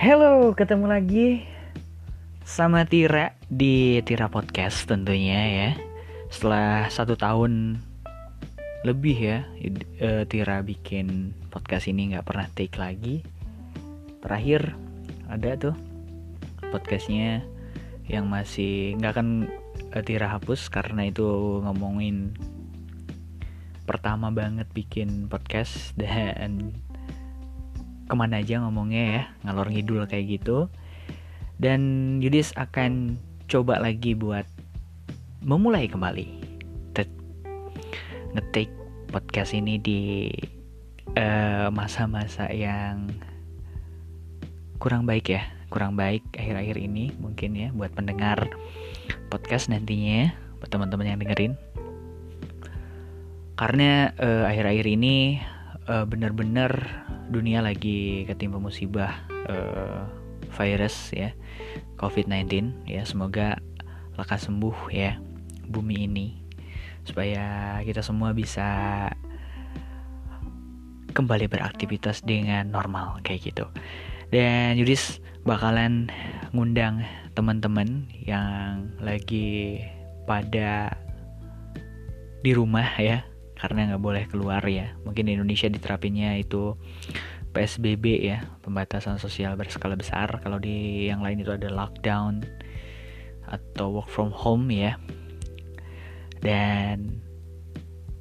Hello, ketemu lagi sama Tira di Tira Podcast tentunya ya. Setelah satu tahun lebih ya, uh, Tira bikin podcast ini nggak pernah take lagi. Terakhir ada tuh podcastnya yang masih nggak akan uh, Tira hapus karena itu ngomongin pertama banget bikin podcast dan ke mana aja ngomongnya ya ngalor ngidul kayak gitu. Dan Yudis akan coba lagi buat memulai kembali. Ngetik podcast ini di eh, masa-masa uh, yang kurang baik ya. Kurang baik akhir-akhir ini mungkin ya buat pendengar podcast nantinya buat teman-teman yang dengerin. Karena uh, akhir-akhir ini uh, bener-bener dunia lagi ketimpa musibah uh, virus ya COVID-19 ya semoga lekas sembuh ya bumi ini supaya kita semua bisa kembali beraktivitas dengan normal kayak gitu. Dan Yudis bakalan ngundang teman-teman yang lagi pada di rumah ya karena nggak boleh keluar ya. Mungkin di Indonesia diterapinnya itu PSBB ya pembatasan sosial berskala besar. Kalau di yang lain itu ada lockdown atau work from home ya. Dan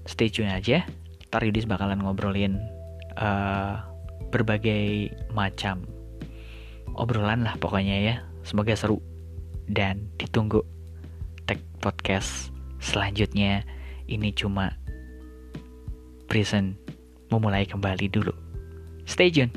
stay tune aja ntar Yudis bakalan ngobrolin uh, berbagai macam obrolan lah pokoknya ya. Semoga seru dan ditunggu tag podcast selanjutnya. Ini cuma Prison memulai kembali dulu. Stay tune.